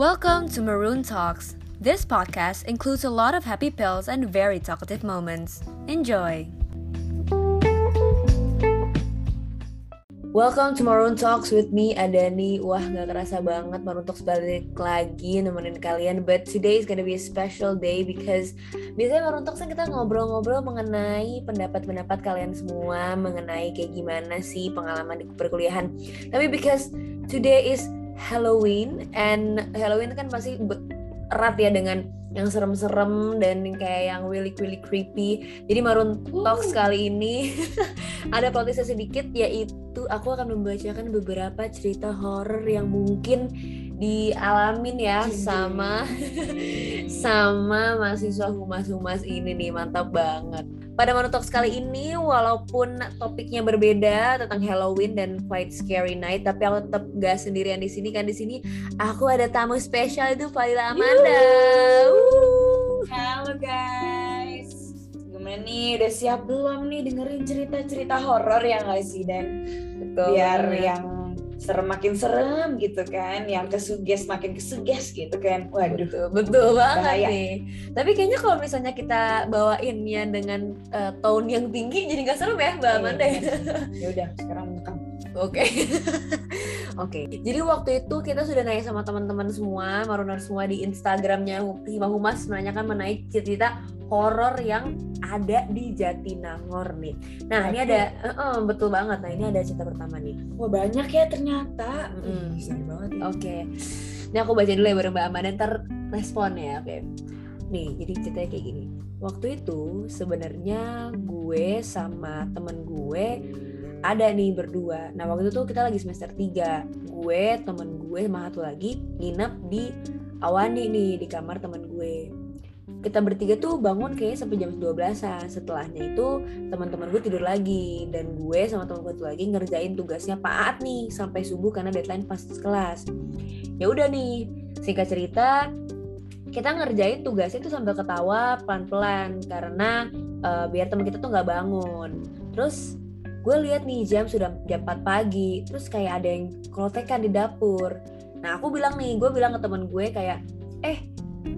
Welcome to Maroon Talks. This podcast includes a lot of happy pills and very talkative moments. Enjoy. Welcome to Maroon Talks with me Adani. Wah gak kerasa banget Maroon Talks balik lagi nemenin kalian. But today is gonna be a special day because biasanya Maroon Talks kan kita ngobrol-ngobrol mengenai pendapat-pendapat kalian semua mengenai kayak gimana sih pengalaman di perkuliahan. Tapi because today is Halloween and Halloween kan pasti erat ya dengan yang serem-serem dan kayak yang really really creepy. Jadi Maroon Talks kali ini ada plot sedikit yaitu aku akan membacakan beberapa cerita horror yang mungkin dialamin ya sama sama mahasiswa humas-humas ini nih mantap banget. Pada Monotalks kali ini, walaupun topiknya berbeda tentang Halloween dan Quite Scary Night, tapi aku tetap gak sendirian di sini kan di sini aku ada tamu spesial itu Fadila Amanda. Halo guys, gimana nih? Udah siap belum nih dengerin cerita-cerita horor ya gak sih dan? Betul biar yang serem makin serem gitu kan yang kesuges makin kesuges gitu kan waduh betul, betul banget bahaya. nih tapi kayaknya kalau misalnya kita bawain ya dengan uh, tone yang tinggi jadi nggak serem ya mbak iya, Amanda ya udah sekarang menekan Oke. Oke. Jadi waktu itu kita sudah nanya sama teman-teman semua, marunar semua di Instagramnya Hima Humas menanyakan mengenai cerita horor yang ada di Jatinangor nih. Nah, ini ada uh, uh, betul banget. Nah, ini ada cerita pertama nih. Wah, banyak ya ternyata. Mm -hmm. banget. Ya. Oke. Okay. Ini aku baca dulu ya bareng Mbak Amanda ntar respon ya, Oke. Nih, jadi ceritanya kayak gini. Waktu itu sebenarnya gue sama temen gue ada nih berdua. Nah waktu itu tuh kita lagi semester 3 Gue, temen gue, sama satu lagi nginep di Awani nih di kamar temen gue kita bertiga tuh bangun kayak sampai jam 12-an. Setelahnya itu teman-teman gue tidur lagi dan gue sama teman gue lagi ngerjain tugasnya Pak Aat nih sampai subuh karena deadline pas kelas. Ya udah nih, singkat cerita kita ngerjain tugasnya tuh sambil ketawa pelan-pelan karena uh, biar teman kita tuh nggak bangun. Terus gue lihat nih jam sudah jam 4 pagi terus kayak ada yang krotekan di dapur nah aku bilang nih gue bilang ke temen gue kayak eh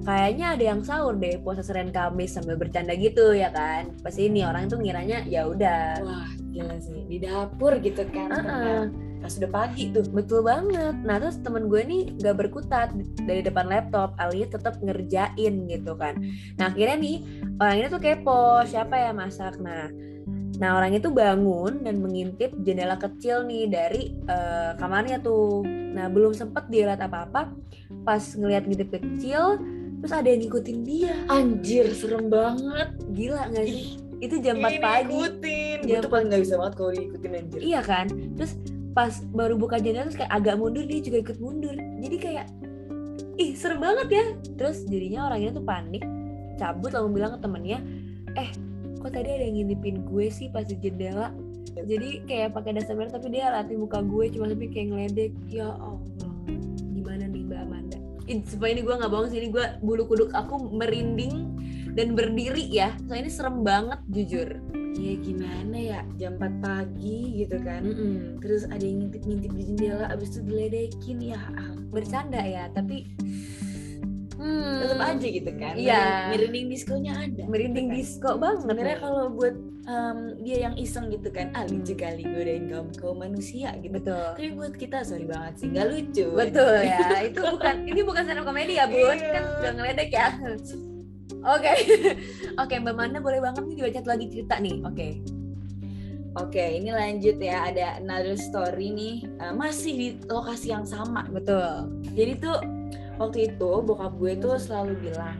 kayaknya ada yang sahur deh puasa Senin Kamis sambil bercanda gitu ya kan? Pasti ini orang itu ngiranya ya udah. Wah gila sih. Di dapur gitu kan uh -uh. pas udah pagi tuh. Betul banget. Nah terus temen gue nih gak berkutat dari depan laptop alias tetap ngerjain gitu kan. Nah akhirnya nih orang ini tuh kepo siapa ya masak? Nah Nah orang itu bangun dan mengintip jendela kecil nih dari uh, kamarnya tuh. Nah belum sempet dia lihat apa-apa, pas ngeliat ngintip kecil, terus ada yang ngikutin dia. Anjir serem banget, gila nggak sih? Itu jam 4 pagi. Ngikutin, jam itu paling nggak bisa banget kalau diikutin anjir. Iya kan, terus pas baru buka jendela terus kayak agak mundur dia juga ikut mundur. Jadi kayak ih serem banget ya. Terus jadinya orangnya tuh panik, cabut lalu bilang ke temennya, eh kok tadi ada yang ngintipin gue sih pas di jendela jadi kayak pakai dasar merah tapi dia latih muka gue cuma tapi kayak ngeledek ya Allah Supaya ini gue nggak bohong sih ini gue bulu kuduk aku merinding dan berdiri ya. Soalnya ini serem banget jujur. Iya gimana ya? Jam 4 pagi gitu kan. Mm -mm. terus ada yang ngintip-ngintip di jendela abis itu diledekin. Ya bercanda ya tapi hmm. tetap aja gitu kan iya merinding diskonya ada merinding gitu kan? disco banget sebenarnya kalau buat um, dia yang iseng gitu kan ah lucu hmm. kali godain kaum kaum manusia gitu betul tapi buat kita sorry banget sih nggak lucu betul ya itu bukan ini bukan stand up komedi ya bun iya. kan udah ngeledek ya Oke, okay. oke okay, Mbak Manda boleh banget nih dibaca lagi cerita nih. Oke. Okay. Oke, ini lanjut ya. Ada another story nih, uh, masih di lokasi yang sama. Betul. Jadi tuh waktu itu bokap gue tuh selalu bilang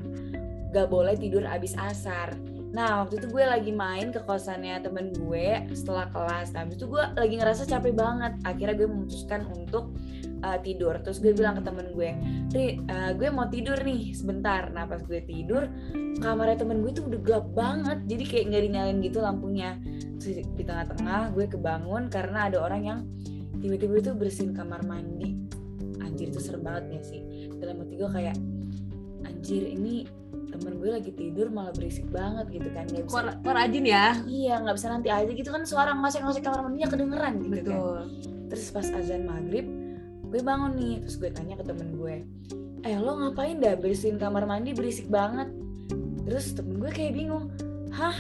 gak boleh tidur abis asar. Nah waktu itu gue lagi main ke kosannya temen gue setelah kelas. Nah habis itu gue lagi ngerasa capek banget. Akhirnya gue memutuskan untuk uh, tidur. Terus gue bilang ke temen gue Ri, uh, gue mau tidur nih sebentar. Nah pas gue tidur kamarnya temen gue tuh udah gelap banget. Jadi kayak gak dinyalain gitu lampunya. Terus di tengah-tengah gue kebangun karena ada orang yang tiba-tiba itu bersihin kamar mandi. Anjir itu serem banget ya sih dalam hati gue kayak anjir ini temen gue lagi tidur malah berisik banget gitu kan. Nggak bisa kok rajin ya? Iya nggak bisa nanti aja gitu kan suara ngosek-ngosek kamar mandinya kedengeran gitu kan. Betul. kan terus pas azan maghrib gue bangun nih terus gue tanya ke temen gue eh lo ngapain dah bersihin kamar mandi? Berisik banget. Terus temen gue kayak bingung hah?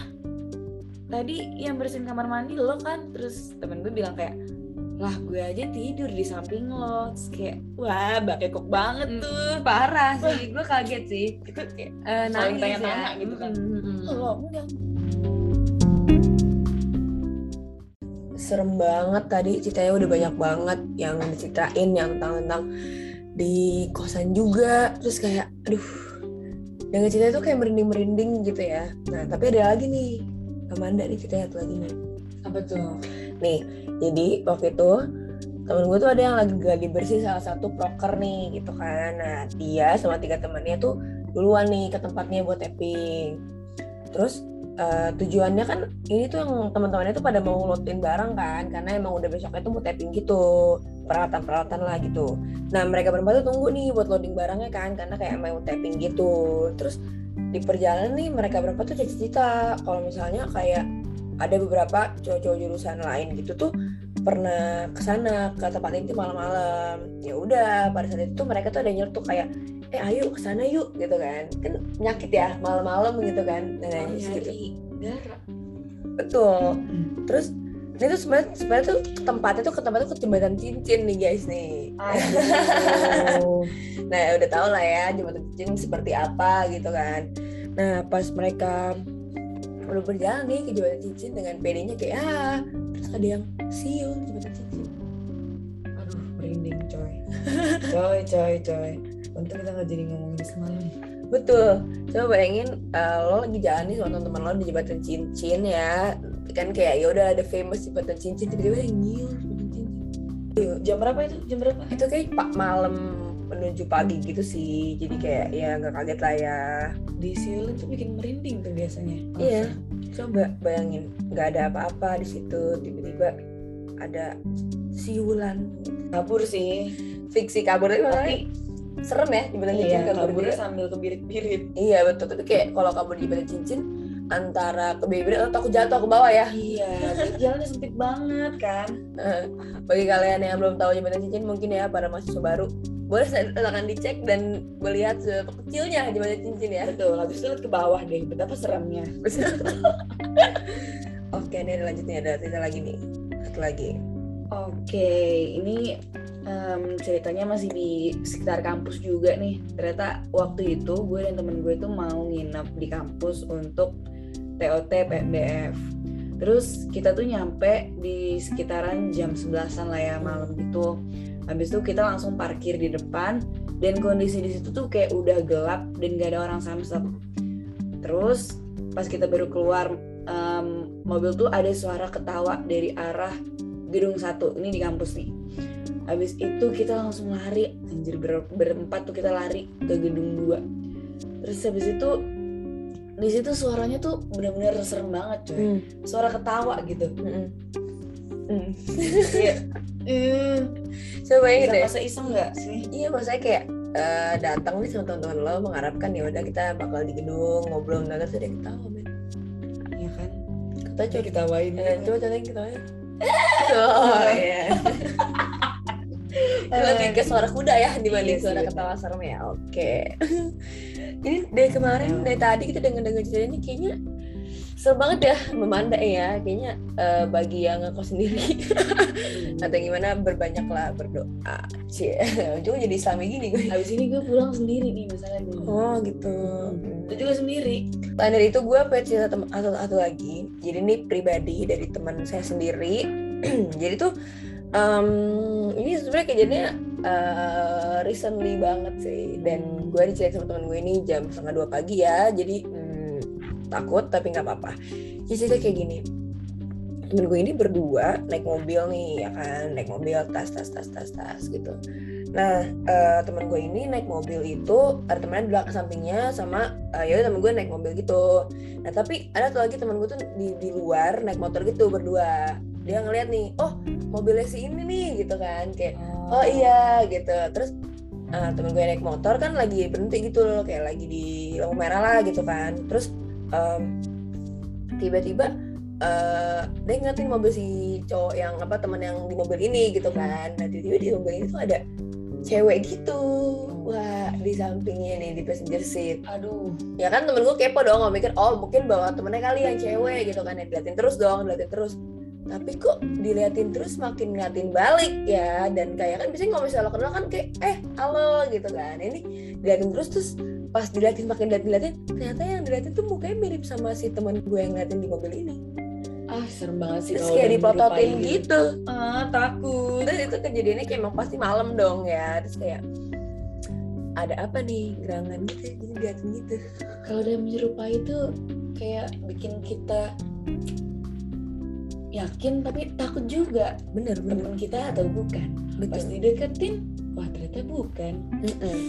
Tadi yang bersihin kamar mandi lo kan? Terus temen gue bilang kayak lah gue aja tidur di samping lo. Terus kayak wah bakekok banget tuh. Parah sih gue kaget sih. Itu kayak Saling nangis tanya-tanya ya. gitu kan. Mm, mm, mm. lo enggak. Serem banget tadi ceritanya udah banyak banget yang diceritain yang tentang tentang di kosan juga. Terus kayak aduh yang cerita itu kayak merinding merinding gitu ya. Nah tapi ada lagi nih Amanda nih ceritanya satu lagi nih apa tuh? Nih jadi waktu itu temen gue tuh ada yang lagi gali bersih salah satu proker nih gitu kan. Nah dia sama tiga temannya tuh duluan nih ke tempatnya buat tapping. Terus eh, tujuannya kan ini tuh yang teman-temannya tuh pada mau loadin barang kan karena emang udah besoknya tuh mau tapping gitu. Peralatan-peralatan lah gitu. Nah mereka berempat tuh tunggu nih buat loading barangnya kan karena kayak mau tapping gitu. Terus di perjalanan nih mereka berempat tuh cerita kalau misalnya kayak ada beberapa cowok-cowok jurusan lain gitu tuh pernah ke sana ke tempat itu malam-malam. Ya udah pada saat itu mereka tuh ada nyertuk kayak eh ayo ke sana yuk gitu kan. Kan penyakit ya malam-malam gitu kan nah, Oh, gitu. darah betul. Terus ini tuh sebenarnya sebenarnya tuh ke tempatnya tuh ke tempatnya tuh ke jembatan cincin nih guys nih. Nah udah tau lah ya jembatan cincin seperti apa gitu kan. Nah pas mereka udah berjalan nih ke jembatan cincin dengan pedenya kayak ah terus ada yang siul jembatan cincin. Aduh merinding coy. Coy coy coy. Untung kita nggak jadi ngomongin semalam. Betul. Coba bayangin eh, lo lagi jalan nih sama teman-teman lo di jembatan cincin ya. Kan kayak ya udah ada famous jembatan cincin tiba-tiba ada yang cincin. Jam berapa itu? Jam berapa? Itu kayak pak malam menuju pagi gitu sih. Jadi kayak ya nggak kaget lah ya. Di siul itu bikin merinding tuh biasanya. Iya. coba. Bayangin nggak ada apa-apa di situ. Tiba-tiba ada siulan kabur sih. Fiksi kabur. Tapi serem ya cincin iya kabur kaburnya sambil kebirit-birit. Iya betul. Tapi kayak kalau kabur di jembatan cincin antara ke bibir atau takut jatuh ke bawah ya. Iya jalannya sempit banget kan. Bagi kalian yang belum tahu jembatan cincin mungkin ya para mahasiswa baru boleh silakan dicek dan melihat seberapa kecilnya jembatan cincin ya betul habis itu lihat ke bawah deh betapa seramnya oke ini ada lanjutnya ada cerita lagi nih satu lagi Oke, ini em, ceritanya masih di sekitar kampus juga nih. Ternyata waktu itu gue dan temen gue tuh mau nginep di kampus untuk TOT PMBF. Terus kita tuh nyampe di sekitaran jam 11-an lah ya malam gitu. Habis itu kita langsung parkir di depan dan kondisi di situ tuh kayak udah gelap dan gak ada orang samsat. Terus pas kita baru keluar em, mobil tuh ada suara ketawa dari arah gedung satu ini di kampus nih habis itu kita langsung lari anjir ber- berempat tuh kita lari ke gedung dua terus habis itu di situ suaranya tuh bener-bener serem banget coy Hmm. suara ketawa gitu. Hmm. kayak eh, coba bayangin bisa deh. masa iseng nggak sih? Iya maksudnya kayak eh, datang nih sama teman-teman lo mengharapkan ya udah kita bakal di gedung ngobrol nggak terus ada yang ketawa men. Iya kan? Kita coba ketawain eh, coba contohin ketawa oh iya. Itu lebih ke suara kuda ya dibanding Iya suara bener. ketawa serem ya oke. Ini dari kemarin dari tadi kita denger denger cerita ini kayaknya seru banget ya memandai ya kayaknya eh, bagi yang ngekos sendiri atau gimana berbanyaklah berdoa cie ujung jadi islami gini gue habis ini gue pulang sendiri nih misalnya nih oh gitu itu juga sendiri Selain dari itu gue pengen cerita tem- satu, satu lagi. Jadi ini pribadi dari teman saya sendiri. Jadi tuh em, ini sebenarnya kejadiannya eh, recently banget sih. Dan gue diceritain sama teman gue ini jam setengah dua pagi ya. Jadi hmm, takut tapi nggak apa-apa. Jadi cerita kayak gini. Temen gue ini berdua naik mobil nih ya kan, naik mobil tas tas tas tas tas gitu. Nah, eh, teman gue ini naik mobil itu ada temennya di belakang sampingnya sama eh, ya temen gue naik mobil gitu. Nah tapi ada tuh lagi teman gue tuh di di luar naik motor gitu berdua. Dia ngeliat nih, oh mobilnya si ini nih gitu kan, kayak oh iya gitu. Terus eh, temen gue naik motor kan lagi berhenti gitu loh, kayak lagi di lampu merah lah gitu kan. Terus em, tiba-tiba eh dia ngeliatin mobil si cowok yang apa teman yang di mobil ini gitu kan. Nah tiba-tiba di mobil ini tuh ada cewek gitu. Wah di sampingnya nih di passenger seat. Aduh. Ya kan temen gue kepo dong gue mikir oh mungkin bawa temennya kali yang cewek gitu kan. Ya diliatin terus dong diliatin terus. Tapi kok diliatin terus makin ngeliatin balik ya? Dan kayak kan biasanya kalau misalnya lo kenal kan kayak eh halo gitu kan. Ini diliatin terus terus pas diliatin makin diliatin, ternyata yang diliatin tuh mukanya mirip sama si temen gue yang ngeliatin di mobil ini. Ah serem banget sih terus kayak dipototin menyerupai gitu. ah takut. Terus itu kejadiannya kayak emang pasti malam dong ya. Terus kayak ada apa nih? Gerangan gitu jadi diliatin gitu. Kalau udah menyerupai itu kayak bikin kita yakin tapi takut juga. Bener bener temen kita atau bukan? Pas betul dideketin wah ternyata bukan. Mm-mm.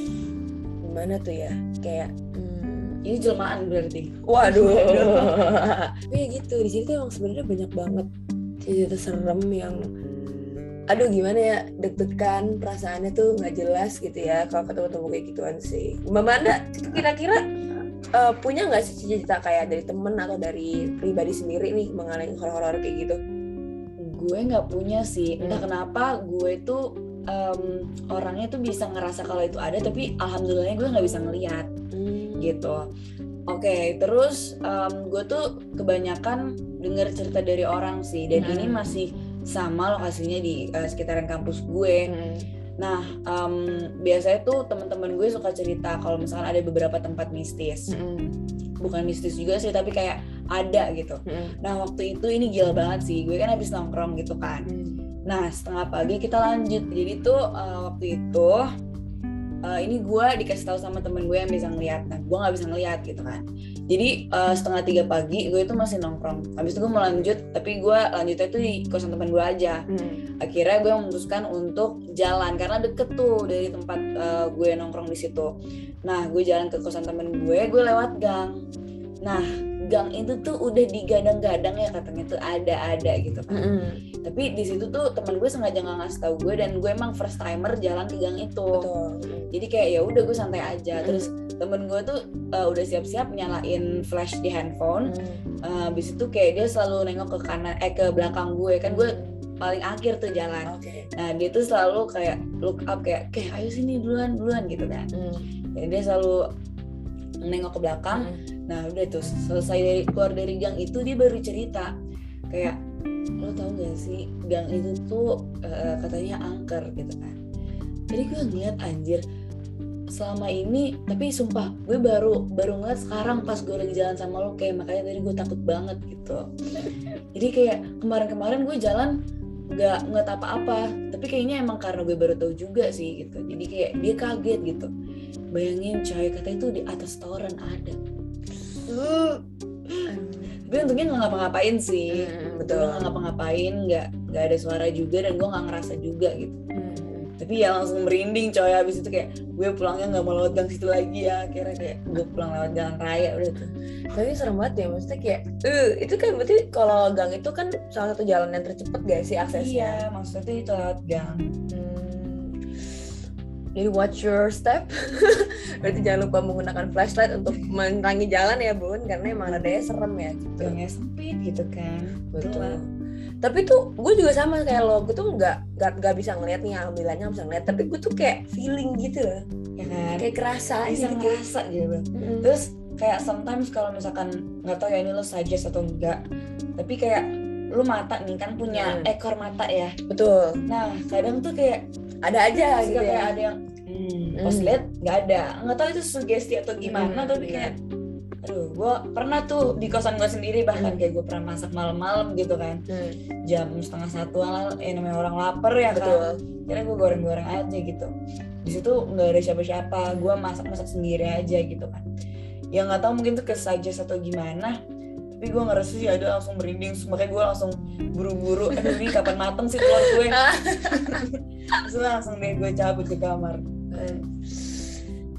Gimana tuh ya? Kayak hmm, ini jelmaan berarti. Waduh. Tapi ya gitu di sini tuh emang sebenarnya banyak banget cerita serem yang aduh gimana ya deg-degan perasaannya tuh nggak jelas gitu ya kalau ketemu temu kayak gituan sih. Mbak Manda kira-kira eh, punya nggak sih cerita kayak dari temen atau dari pribadi sendiri nih mengalami horor-horor kayak gitu? Gue nggak punya sih. Entah Hmm. kenapa gue tuh em, orangnya tuh bisa ngerasa kalau itu ada tapi alhamdulillahnya gue nggak bisa ngelihat gitu oke terus em, gue tuh kebanyakan denger cerita dari orang sih dan Hmm. ini masih sama lokasinya di eh, sekitaran kampus gue Hmm. nah em, biasanya tuh teman-teman gue suka cerita kalau misalkan ada beberapa tempat mistis Hmm. bukan mistis juga sih tapi kayak ada gitu Hmm. nah waktu itu ini gila banget sih gue kan habis nongkrong gitu kan Hmm. Nah setengah pagi kita lanjut. Jadi tuh uh, waktu itu uh, ini gue dikasih tahu sama temen gue yang bisa ngeliat. Nah gue nggak bisa ngeliat gitu kan. Jadi uh, setengah tiga pagi gue itu masih nongkrong. Habis itu gue mau lanjut, tapi gue lanjutnya tuh di kosan temen gue aja. Hmm. Akhirnya gue memutuskan untuk jalan karena deket tuh dari tempat uh, gue nongkrong di situ. Nah gue jalan ke kosan temen gue, gue lewat gang. Nah gang itu tuh udah digadang-gadang ya katanya tuh ada-ada gitu kan Hmm. tapi di situ tuh teman gue sengaja nggak ngasih tahu gue dan gue emang first timer jalan ke gang itu betul jadi kayak ya udah gue santai aja Mm. terus temen gue tuh uh, udah siap-siap nyalain flash di handphone Hmm. Uh, habis itu kayak dia selalu nengok ke kanan eh ke belakang gue kan gue paling akhir tuh jalan oke nah dia tuh selalu kayak look up kayak kayak ayo sini duluan duluan gitu kan Hmm. jadi dia selalu nengok ke belakang Hmm. Nah udah tuh selesai dari keluar dari gang itu dia baru cerita kayak lo tau gak sih gang itu tuh eh, katanya angker gitu kan. Jadi gue ngeliat anjir selama ini tapi sumpah gue baru baru ngeliat sekarang pas gue lagi jalan sama lo kayak makanya tadi gue takut banget gitu. Jadi kayak kemarin-kemarin gue jalan nggak nggak apa-apa tapi kayaknya emang karena gue baru tahu juga sih gitu jadi kayak dia kaget gitu bayangin coy kata itu di atas toren ada. Tapi untungnya nggak ngapa-ngapain sih. Hmm, betul nggak ngapa-ngapain nggak nggak ada suara juga dan gue nggak ngerasa juga gitu. Hmm. tapi ya langsung merinding coy habis itu kayak gue pulangnya nggak mau lewat gang situ lagi ya akhirnya kayak gue pulang lewat jalan raya udah tuh. Tapi serem banget ya, maksudnya kayak, eh itu kan berarti kalau gang itu kan salah satu jalan yang tercepat gak sih aksesnya? iya maksudnya itu lewat gang. Hmm. Jadi watch your step. berarti jangan lupa menggunakan flashlight untuk menerangi jalan ya bun, karena emang adanya serem ya. Gitu. gangnya sempit gitu kan Betul. Gelap. Tapi tuh gue juga sama kayak lo, gue tuh nggak nggak bisa ngeliat nih, alhamdulillahnya nggak bisa ngeliat. Tapi gue tuh kayak feeling gitu loh, ya kan kayak kerasa bisa gitu. ngerasa gitu Mm-mm. terus kayak sometimes kalau misalkan nggak tahu ya ini lo suggest atau enggak tapi kayak lu mata nih kan punya Hmm. ekor mata ya Betul. nah kadang tuh kayak Ada aja gitu kayak ya. ada yang hmm, Hmm. pas lihat nggak ada nggak tahu itu sugesti atau gimana Hmm, tapi kayak aduh gue pernah tuh di kosan gue sendiri bahkan Hmm. kayak gue pernah masak malam-malam gitu kan Hmm, jam setengah satu lah ya namanya orang lapar ya kan betul. kira gue goreng-goreng aja gitu di situ nggak ada siapa-siapa gue masak-masak sendiri aja gitu kan ya nggak tahu mungkin tuh kesaja atau gimana tapi gue ngerasa sih ada langsung merinding makanya gue langsung buru-buru. Aduh ini kapan mateng sih telur gue? Terus langsung deh gue cabut ke kamar.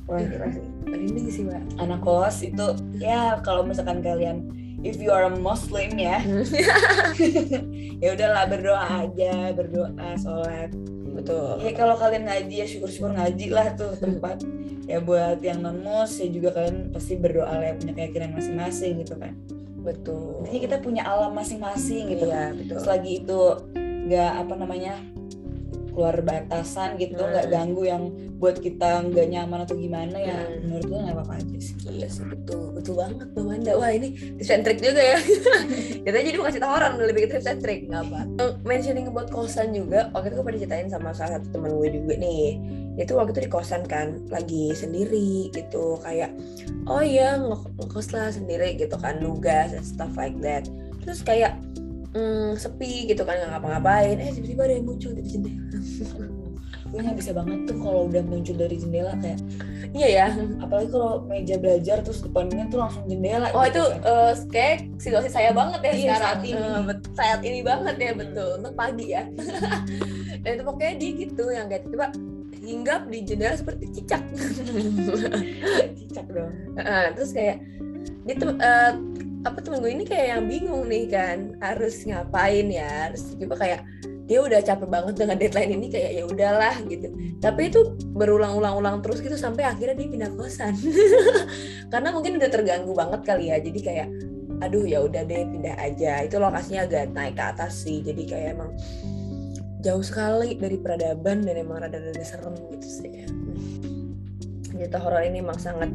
Wah, sih. Merinding sih, Mbak. anak kos itu ya kalau misalkan kalian if you are a Muslim ya. Ya udahlah berdoa aja berdoa sholat. Betul. ya kalau kalian ngaji ya syukur-syukur ngaji lah tuh tempat. Ya buat yang non mus ya juga kalian pasti berdoa lah ya, punya keyakinan masing-masing gitu kan Betul. jadi kita punya alam masing-masing gitu Iya, betul. selagi itu nggak apa namanya keluar batasan gitu Hmm. nggak ganggu yang buat kita nggak nyaman atau gimana ya Hmm. menurut gue nggak apa-apa aja sih Iya sih betul betul banget Mbak Wanda. Wah ini tips and trick juga ya. Kita jadi mau kasih tahu orang lebih ke tips and trick nggak apa. Mentioning about kosan juga, waktu itu gue pernah ceritain sama salah satu teman gue juga nih. Itu waktu itu di kosan kan, lagi sendiri gitu kayak oh iya nge- ngekos lah sendiri gitu kan nugas and stuff like that. Terus kayak mm, sepi gitu kan nggak ngapa-ngapain. Eh tiba-tiba ada yang muncul dari jendela. gue nggak bisa banget tuh kalau udah muncul dari jendela kayak Iya ya. apalagi kalau meja belajar terus depannya tuh langsung jendela Oh gitu itu kan. eh, kayak situasi saya banget ya Iya, sekarang saat ini. Bet- saat ini banget ya betul untuk pagi ya. Dan itu pokoknya dia gitu yang kayak tiba hinggap di jendela seperti cicak. cicak dong Eh, terus kayak dia tuh eh, apa temen gue ini kayak yang bingung nih kan harus ngapain ya harus juga kayak dia udah capek banget dengan deadline ini kayak ya udahlah gitu. Tapi itu berulang-ulang-ulang terus gitu sampai akhirnya dia pindah kosan. Karena mungkin udah terganggu banget kali ya jadi kayak aduh ya udah deh pindah aja. Itu lokasinya agak naik ke atas sih jadi kayak emang jauh sekali dari peradaban dan emang rada-rada serem gitu sih cerita horor ini emang sangat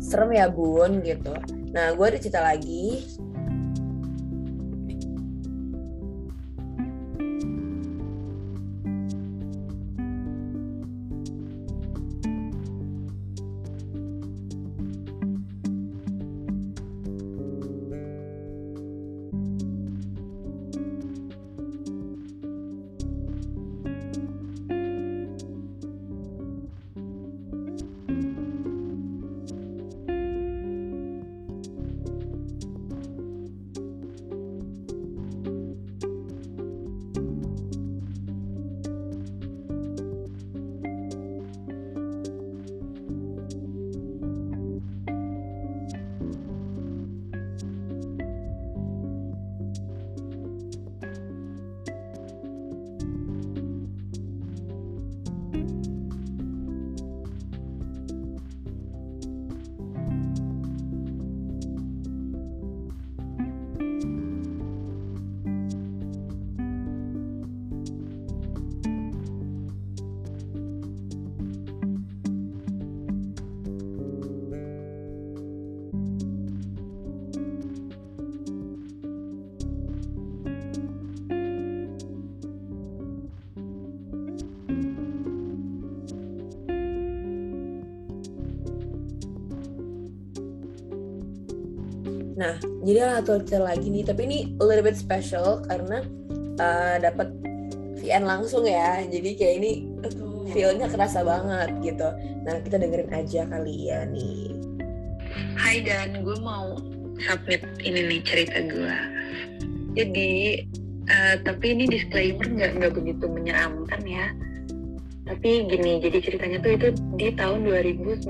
serem ya bun gitu nah gue ada cerita lagi Nah, jadi ada satu cerita lagi nih, tapi ini a little bit special karena uh, dapat VN langsung ya. Jadi kayak ini feel-nya kerasa banget gitu. Nah, kita dengerin aja kali ya nih. Hai Dan, gue mau submit ini nih cerita gue. Jadi, eh, tapi ini disclaimer nggak nggak begitu menyeramkan ya. Tapi gini, jadi ceritanya tuh itu di tahun 2019.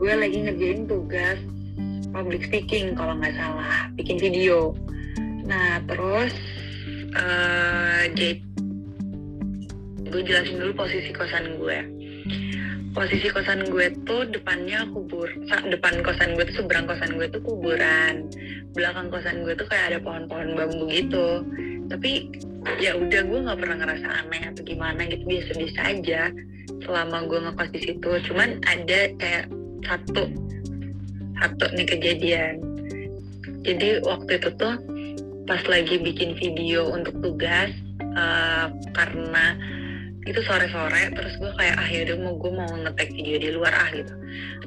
Gue lagi ngerjain tugas public speaking kalau nggak salah, bikin video. Nah terus, eh jadi gue jelasin dulu posisi kosan gue. Posisi kosan gue tuh depannya kubur. Depan kosan gue tuh seberang kosan gue tuh kuburan. Belakang kosan gue tuh kayak ada pohon-pohon bambu gitu. Tapi ya udah gue nggak pernah ngerasa aneh atau gimana gitu. Biasa-biasa aja. Selama gue ngekos di situ. Cuman ada kayak satu satu nih kejadian. Jadi waktu itu tuh pas lagi bikin video untuk tugas eh, karena itu sore-sore terus gue kayak ah yaudah mau gue mau ngetek video di luar ah gitu.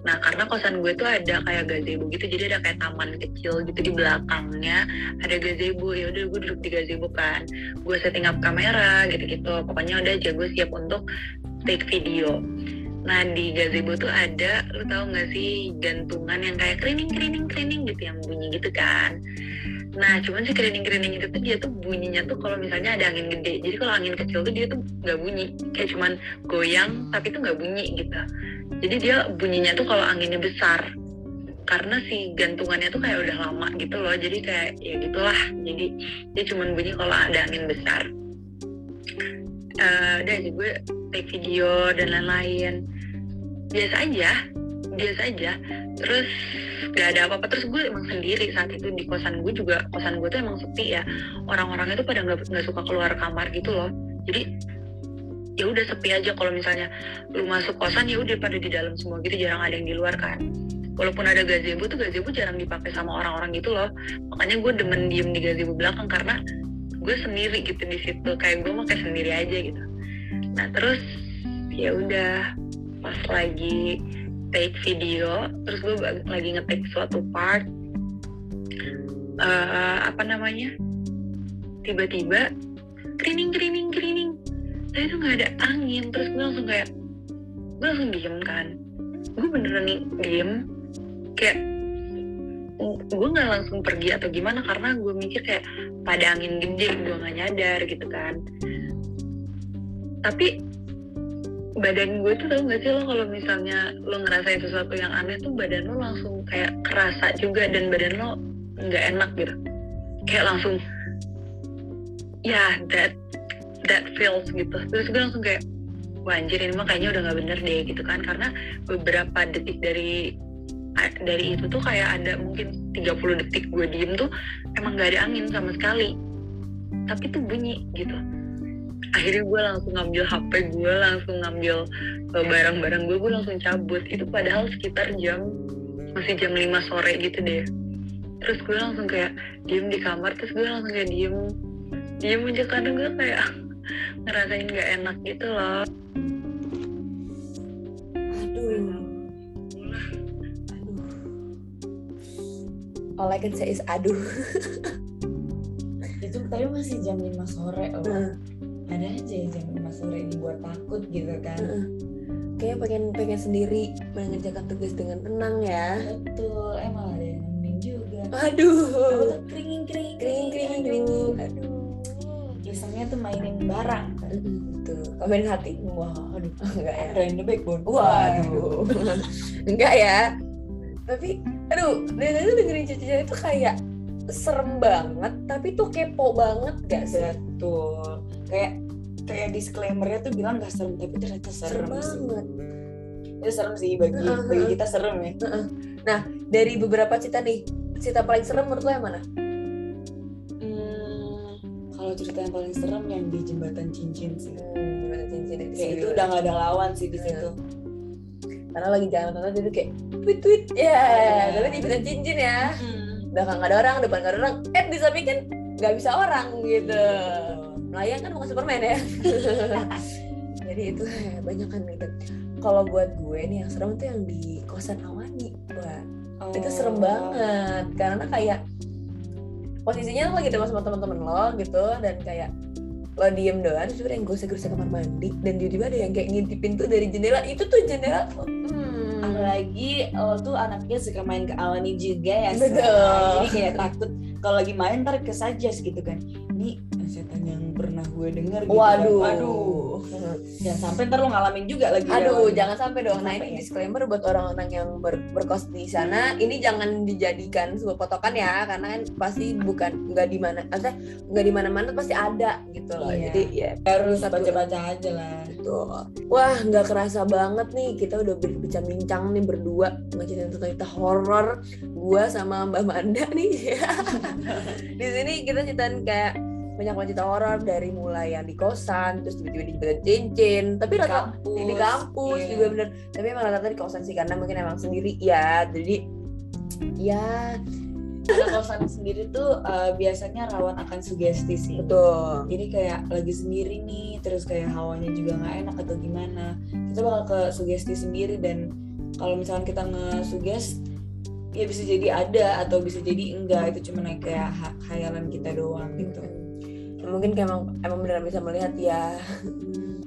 Nah karena kosan gue tuh ada kayak gazebo gitu jadi ada kayak taman kecil gitu di belakangnya ada gazebo. Ya udah gue duduk di gazebo kan. Gue setting up kamera gitu-gitu. Pokoknya udah aja gue siap untuk take video nah di gazebo tuh ada lu tau gak sih gantungan yang kayak kerining kerining kerining gitu yang bunyi gitu kan Nah, cuman si kerining-kerining itu tuh dia tuh bunyinya tuh kalau misalnya ada angin gede. Jadi kalau angin kecil tuh dia tuh nggak bunyi, kayak cuman goyang tapi tuh nggak bunyi gitu. Jadi dia bunyinya tuh kalau anginnya besar. Karena si gantungannya tuh kayak udah lama gitu loh. Jadi kayak ya gitulah. Jadi dia cuman bunyi kalau ada angin besar. Eh udah aja gue take video dan lain-lain. Biasa aja. biasa aja. Terus gak ada apa-apa. Terus gue emang sendiri saat itu di kosan gue juga kosan gue tuh emang sepi ya. Orang-orangnya tuh pada nggak nggak suka keluar kamar gitu loh. Jadi ya udah sepi aja. Kalau misalnya lu masuk kosan ya udah pada di dalam semua gitu. Jarang ada yang di luar kan. Walaupun ada gazebo tuh gazebo jarang dipakai sama orang-orang gitu loh. Makanya gue demen diem di gazebo belakang karena gue sendiri gitu di situ kayak gue mau kayak sendiri aja gitu. Nah terus ya udah pas lagi take video terus gue lagi ngetik suatu part eh, apa namanya tiba-tiba kerining kerining kerining. Tapi itu nggak ada angin terus gue langsung kayak gue langsung diem kan. Gue beneran diem kayak gue nggak langsung pergi atau gimana karena gue mikir kayak pada angin gede gue nggak nyadar gitu kan. Tapi badan gue tuh tau gak sih lo kalau misalnya lo ngerasain sesuatu yang aneh tuh badan lo langsung kayak kerasa juga dan badan lo nggak enak gitu. Kayak langsung ya yeah, that that feels gitu. Terus gue langsung kayak wah anjir ini mah kayaknya udah nggak bener deh gitu kan. Karena beberapa detik dari dari itu tuh kayak ada mungkin 30 detik gue diem tuh emang gak ada angin sama sekali. Tapi tuh bunyi gitu. Akhirnya gue langsung ngambil HP gue langsung ngambil uh, barang-barang gue gue langsung cabut. Itu padahal sekitar jam masih jam 5 sore gitu deh. Terus gue langsung kayak diem di kamar terus gue langsung kayak diem. Diem aja kadang gue kayak ngerasain gak enak gitu loh. Aduh all I can say is aduh. Itu tapi masih jam 5 sore loh Heeh. ada aja ya jam 5 sore dibuat takut gitu kan. Heeh. kayak pengen pengen sendiri mengerjakan tugas dengan tenang ya. Betul emang ada yang nemenin juga. Aku aduh tuh kringing kringing kering kering kering aduh. Isengnya tuh mainin barang. Kan tuh komen hati. Wah aduh enggak ya ada in the backbone waduh. Enggak ya tapi aduh dari tadi dengerin cici itu kayak serem banget tapi tuh kepo banget gak sih? Betul. Kayak kayak disclaimernya tuh bilang gak serem tapi ternyata serem, serem sih. banget. Itu serem sih bagi Heeh, bagi heeh. kita serem ya. Dari beberapa cerita nih cerita paling serem menurut lo yang mana? Hmm, kalau cerita yang paling serem yang di jembatan cincin sih. Hmm, gimana cincin kayak itu udah gak ada lawan sih di situ karena lagi jalan nonton jadi kayak tweet tweet. Ya Iya. tapi di bidang cincin ya. Belakang nggak ada orang depan nggak ada orang. Eh di samping kan nggak bisa orang gitu. Melayang kan bukan superman ya. Jadi itu banyak kan gitu. Kalau buat gue nih yang serem tuh yang di kosan Awani buat itu serem Oh. banget. Karena kayak posisinya lo lagi sama teman-teman lo gitu. Dan kayak lo diem doang terus yang gosek-gosek kamar mandi dan tiba-tiba ada yang kayak ngintipin tuh dari jendela itu tuh jendela hmm, apalagi lo tuh anaknya suka main ke Awani juga ya. Betul. jadi kayak takut kalau lagi main ntar kesajas gitu kan ini setan yang pernah gue denger gitu waduh kan. waduh jangan sampai ntar lo ngalamin juga lagi Aduh, ya. jangan sampai dong. Nah, ini ya? disclaimer buat orang-orang yang ber- berkos di sana. Ini jangan dijadikan sebuah potokan ya, karena kan pasti bukan nggak di mana, maksudnya nggak di mana-mana pasti ada gitu loh. Iya. Jadi ya harus Satu- baca-baca aja lah Betul. Wah, nggak kerasa banget nih kita udah berbincang-bincang nih berdua ngeceritain tentang cerita horor. Gua sama Mbak Manda nih. di sini kita ceritain kayak banyak banget cerita horor dari mulai yang di kosan, terus tiba-tiba di cincin. Tapi di rata kampus di kampus Iya. juga bener. Tapi emang rata-rata di kosan sih karena mungkin emang sendiri ya. Jadi ya karena kosan sendiri tuh eh, biasanya rawan akan sugesti sih betul. jadi kayak lagi sendiri nih terus kayak hawanya juga nggak enak atau gimana kita bakal ke sugesti sendiri dan kalau misalkan kita nge-sugest ya bisa jadi ada atau bisa jadi enggak itu cuma kayak ha- khayalan kita doang gitu mungkin kayak emang, emang beneran bisa melihat ya.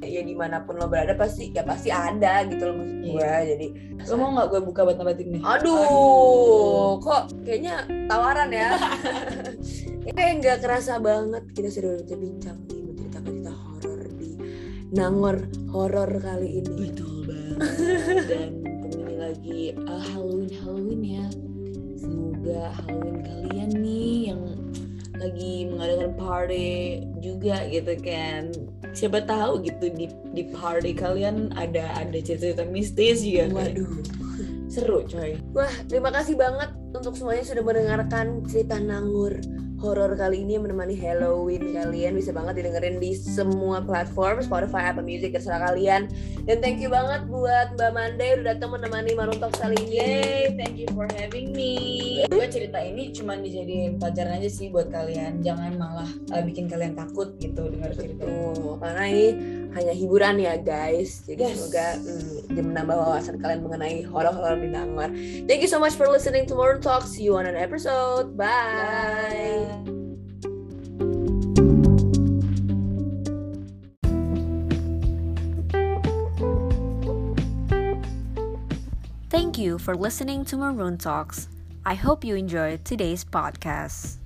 Ya di mana pun lo berada pasti ya pasti ada gitu loh maksud Iya. gue jadi lo mau nggak gue buka batin nih? Aduh kok kayaknya tawaran ya. Kayak nggak kerasa banget kita sudah bincang nih menceritakan cerita horor di Nangor horor kali ini. Betul banget. Dan ini lagi uh, Halloween Halloween ya. Semoga Halloween kalian nih yang lagi mengadakan party juga gitu kan. Siapa tahu gitu di di party kalian ada ada cerita-cerita mistis juga kan. waduh. Seru coy. Wah, terima kasih banget untuk semuanya sudah mendengarkan cerita Nangur horor kali ini yang menemani Halloween kalian bisa banget didengerin di semua platform Spotify, Apple Music, terserah kalian. Dan thank you banget buat Mbak Mande udah datang menemani Maroon Talk kali ini. Yay, thank you for having me. Gue cerita ini cuma dijadiin pelajaran aja sih buat kalian. Jangan malah uh, bikin kalian takut gitu dengar cerita. Tuh, karena ini hanya hiburan ya guys. Jadi Yes. semoga hmm, dia menambah wawasan kalian mengenai horor-horor di Nangor. Thank you so much for listening to Maroon Talk. See you on an episode. Bye. Thank you for listening to Maroon Talks. I hope you enjoyed today's podcast.